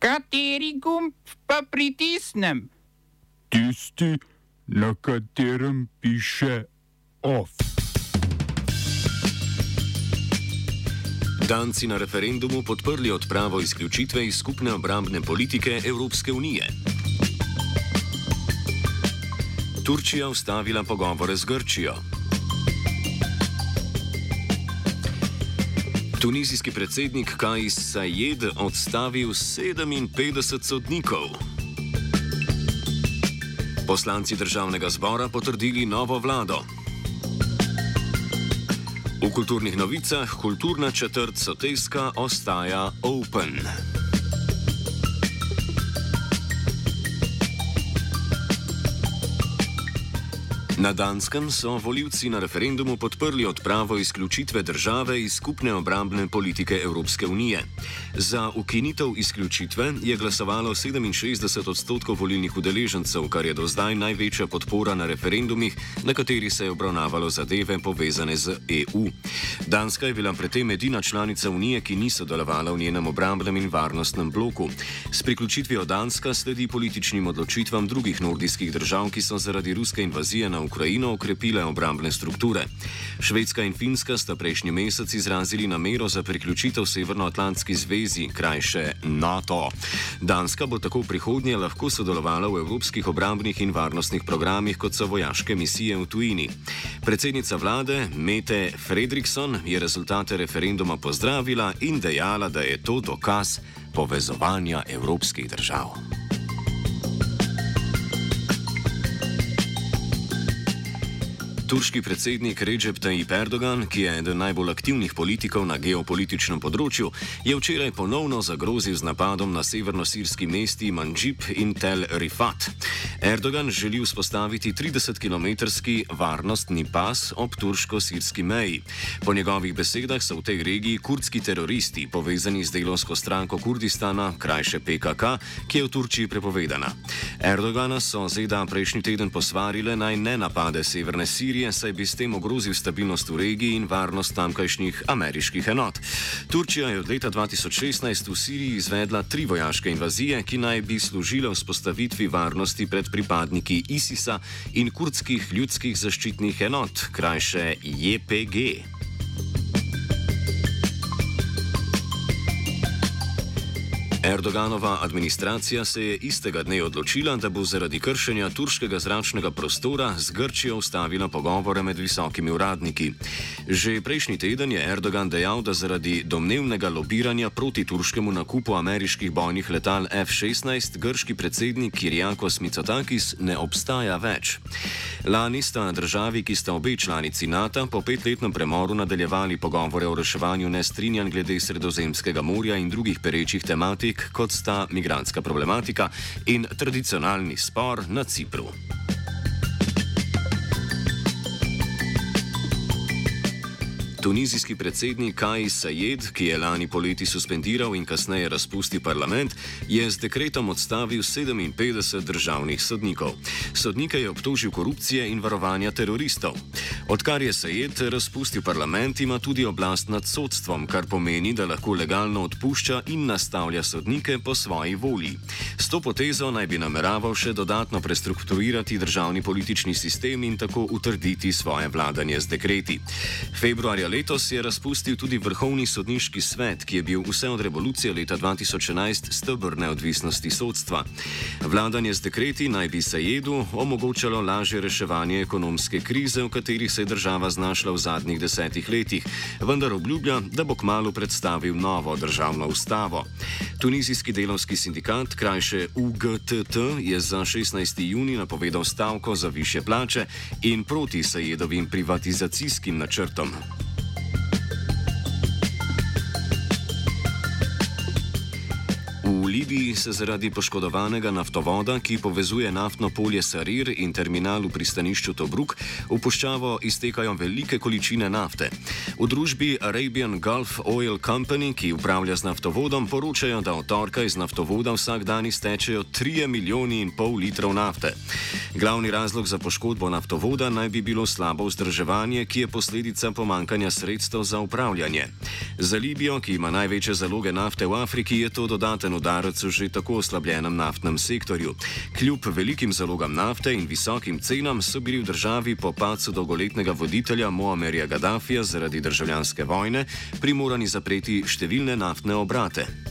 Kateri gumb pa pritisnem? Tisti, na katerem piše OF. Danci na referendumu podprli odpravo izključitve iz skupne obrambne politike Evropske unije. Turčija ustavila pogovore z Grčijo. Tunizijski predsednik Kajs Sajed odstavil 57 sodnikov. Poslanci državnega zbora potrdili novo vlado. V kulturnih novicah kulturna četrt Soteska ostaja open. Na Danskem so voljivci na referendumu podprli odpravo izključitve države iz skupne obrambne politike Evropske unije. Za ukinitev izključitve je glasovalo 67 odstotkov volilnih udeležencev, kar je do zdaj največja podpora na referendumih, na kateri se je obravnavalo zadeve povezane z EU. Danska je bila predtem edina članica unije, ki ni sodelovala v njenem obrambnem in varnostnem bloku. S priključitvijo Danska sledi političnim odločitvam drugih nordijskih držav, ki so zaradi ruske invazije na Ukrajino okrepile obrambne strukture. Švedska in Finska sta prejšnji mesec izrazili namero za priključitev Severnoatlantski zvezi, krajše NATO. Danska bo tako v prihodnje lahko sodelovala v evropskih obrambnih in varnostnih programih, kot so vojaške misije v tujini. Predsednica vlade Mete Fredriksson je rezultate referenduma pozdravila in dejala, da je to dokaz povezovanja evropskih držav. Turški predsednik Recep Tayyip Erdogan, ki je eden najbolj aktivnih politikov na geopolitičnem področju, je včeraj ponovno zagrozil z napadom na severno-sirski mesti Manjib in Tel Rifat. Erdogan želi vzpostaviti 30-kilometrski varnostni pas ob turško-sirski meji. Po njegovih besedah so v tej regiji kurdski teroristi povezani z delovsko stranko Kurdistana, krajše PKK, ki je v Turčiji prepovedana. Erdogana so ZDA prejšnji teden posvarile naj ne napade severne Sirije. Sirije, saj bi s tem ogrozil stabilnost v regiji in varnost tamkajšnjih ameriških enot. Turčija je od leta 2016 v Siriji izvedla tri vojaške invazije, ki naj bi služile vzpostavitvi varnosti pred pripadniki ISIS-a in kurdskih ljudskih zaščitnih enot, krajše JPG. Erdoganova administracija se je istega dne odločila, da bo zaradi kršenja turškega zračnega prostora z Grčijo ustavila pogovore med visokimi uradniki. Že prejšnji teden je Erdogan dejal, da zaradi domnevnega lobiranja proti turškemu nakupu ameriških bojnih letal F-16 grški predsednik Kirjakos Mitsotakis ne obstaja več. Lani sta državi, ki sta obe članici NATO, po petletnem premoru nadaljevali pogovore o reševanju nestrinjanj glede Sredozemskega morja in drugih perečih tematik kot sta migranska problematika in tradicionalni spor na Cipru. Tunizijski predsednik Kaj Sajed, ki je lani poleti suspendiral in kasneje razpustil parlament, je z dekretom odstavil 57 državnih sodnikov. Sodnike je obtožil korupcije in varovanja teroristov. Odkar je Sajed razpustil parlament, ima tudi oblast nad sodstvom, kar pomeni, da lahko legalno odpušča in nastavlja sodnike po svoji volji. S to potezo naj bi nameraval še dodatno prestrukturirati državni politični sistem in tako utrditi svoje vladanje z dekreti. Februarja letos je razpustil tudi vrhovni sodniški svet, ki je bil vse od revolucije leta 2011 stebr neodvisnosti sodstva. Vladanje z dekreti naj bi se jedu omogočalo lažje reševanje ekonomske krize, v kateri se je država znašla v zadnjih desetih letih, vendar obljublja, da bo kmalo predstavil novo državno ustavo. Tunizijski delovski sindikat, krajše UGTT, je za 16. juni napovedal stavko za više plače in proti Sajedovim privatizacijskim načrtom. Libiji se zaradi poškodovanega naftovoda, ki povezuje naftno polje Sarir in terminal v pristanišču Tobruk, v puščavo iztekajo velike količine nafte. V družbi Arabian Gulf Oil Company, ki upravlja z naftovodom, poročajo, da od torka iz naftovoda vsak dan iztečejo 3 milijoni in pol litrov nafte. Glavni razlog za poškodbo naftovoda naj bi bilo slabo vzdrževanje, ki je posledica pomankanja sredstev za upravljanje. Za Libijo, ki ima največje zaloge nafte v Afriki, je to dodaten udar udarec v že tako oslabljenem naftnem sektorju. Kljub velikim zalogam nafte in visokim cenam so bili v državi po pacu dolgoletnega voditelja Moamerja Gaddafija zaradi državljanske vojne primorani zapreti številne naftne obrate.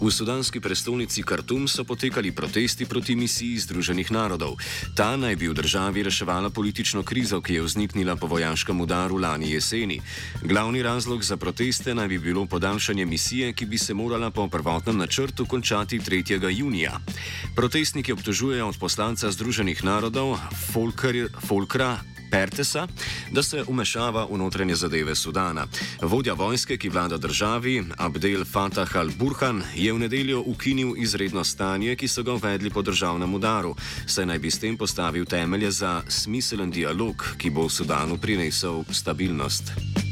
V sudanski prestolnici Khartoum so potekali protesti proti misiji Združenih narodov. Ta naj bi v državi reševala politično krizo, ki je vzniknila po vojaškem udaru lani jeseni. Glavni razlog za proteste naj bi bilo podaljšanje misije, ki bi se morala po prvotnem načrtu končati 3. junija. Protestniki obtožujejo od poslanca Združenih narodov Folkra Pertesa, da se umešava v notranje zadeve Sudana. Vodja vojske, ki vlada državi, Abdel Fattah al-Burhan, je v nedeljo ukinil izredno stanje, ki so ga uvedli po državnem udaru, saj naj bi s tem postavil temelje za smiselen dialog, ki bo v Sudanu prinesel stabilnost.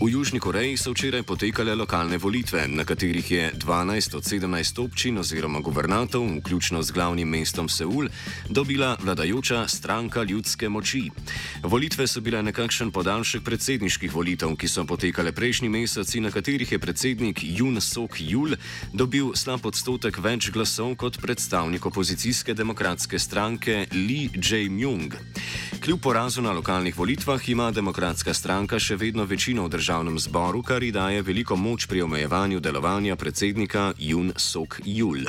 V Južni Koreji so včeraj potekale lokalne volitve, na katerih je 12 od 17 občin oziroma guvernatov, vključno z glavnim mestom Seul, dobila vladajoča stranka ljudske moči. Volitve so bile nekakšen podaljšek predsedniških volitev, ki so potekale prejšnji mesec in na katerih je predsednik Jun Sok Jul dobil slab odstotek več glasov kot predstavnik opozicijske demokratske stranke Lee Jae-myung. Kljub porazu na lokalnih volitvah ima demokratska stranka še vedno večino v državnem zboru, kar ji daje veliko moč pri omejevanju delovanja predsednika Jun Sok Jul.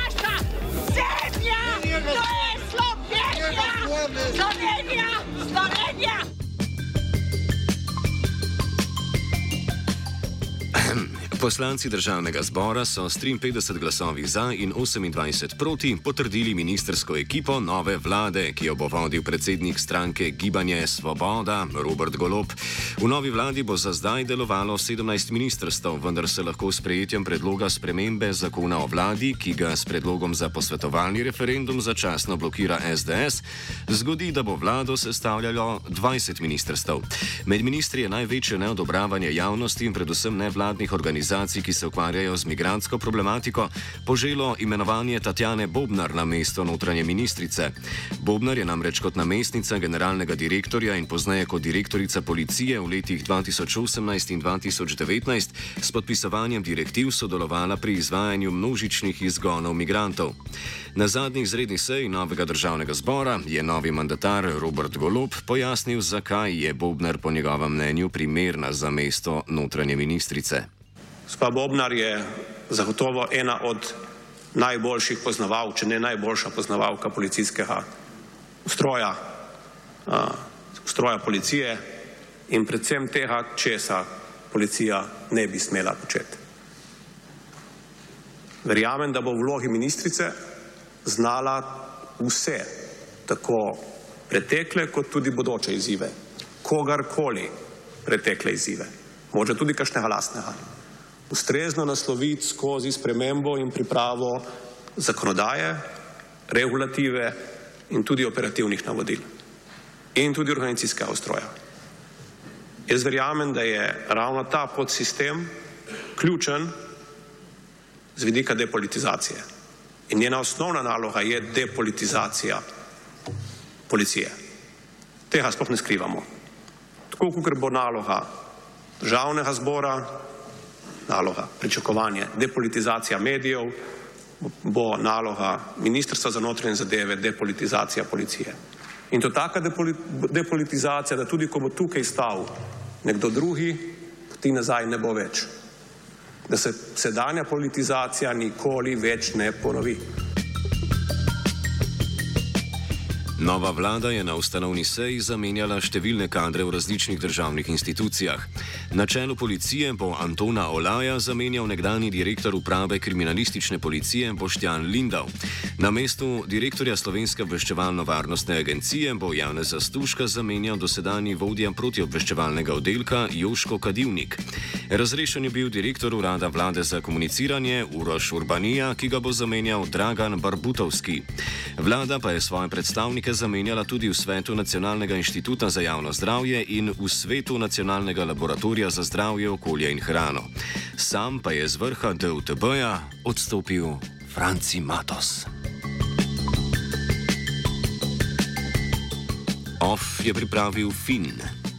Slovenija, Slovenija, Poslanci državnega zbora so s 53 glasovi za in 28 proti potrdili ministersko ekipo nove vlade, ki jo bo vodil predsednik stranke Gibanje Svoboda Robert Golop. V novi vladi bo za zdaj delovalo 17 ministrstv, vendar se lahko s prejetjem predloga spremembe zakona o vladi, ki ga s predlogom za posvetovalni referendum začasno blokira SDS, zgodi, da bo vlado sestavljalo 20 ministrstv. Med ministri je največje neodobravanje javnosti in predvsem nevladnih organizacij organizacij, ki se ukvarjajo z migransko problematiko, poželo imenovanje Tatjane Bobnar na mesto notranje ministrice. Bobnar je namreč kot namestnica generalnega direktorja in pozneje kot direktorica policije v letih 2018 in 2019 s podpisovanjem direktiv sodelovala pri izvajanju množičnih izgonov migrantov. Na zadnjih izrednih sej novega državnega zbora je novi mandatar Robert Golob pojasnil, zakaj je Bobnar po njegovem mnenju primerna za mesto notranje ministrice. Gospa Bobnar je zagotovo ena od najboljših poznavalk, če ne najboljša poznavalka policijskega ustroja, ustroja policije in predvsem tega, česa policija ne bi smela početi. Verjamem, da bo v vlogi ministrice znala vse, tako pretekle kot tudi bodoče izzive, kogarkoli pretekle izzive, morda tudi kakšnega lastnega ustrezno nasloviti skozi spremembo in pripravo zakonodaje, regulative in tudi operativnih navodil in tudi organizacijskega ustroja. Jaz verjamem, da je ravno ta podsistem ključen z vidika depolitizacije in njena osnovna naloga je depolitizacija policije. Tega sploh ne skrivamo. Tako, kot bo naloga državnega zbora, naloga, pričakovanje, depolitizacija medijev, bo naloga Ministrstva za notranje zadeve, depolitizacija policije. In to taka depolitizacija, da tudi ko bo tukaj stal nekdo drugi, ti nazaj ne bo več. Da se sedanja politizacija nikoli več ne ponovi. Nova vlada je na ustanovni seji zamenjala številne kadre v različnih državnih institucijah. Na čelu policije bo Antona Olaja zamenjal nekdani direktor uprave kriminalistične policije Boštjan Lindau. Na mestu direktorja Slovenske obveščevalno-varnostne agencije bo Janez Zastuška zamenjal dosedani vodja protiobveščevalnega oddelka Joško Kadivnik. Razrešen je bil direktor urada vlade za komuniciranje Uroš Urbanija, ki ga bo zamenjal Dragan Barbutovski. Vlada pa je svoje predstavnike zamenjala tudi v svetu Nacionalnega inštituta za javno zdravje in v svetu Nacionalnega laboratorija za zdravje, okolje in hrano. Sam pa je z vrha DUTB-ja odstopil Franci Matos. Off je pripravil Finn.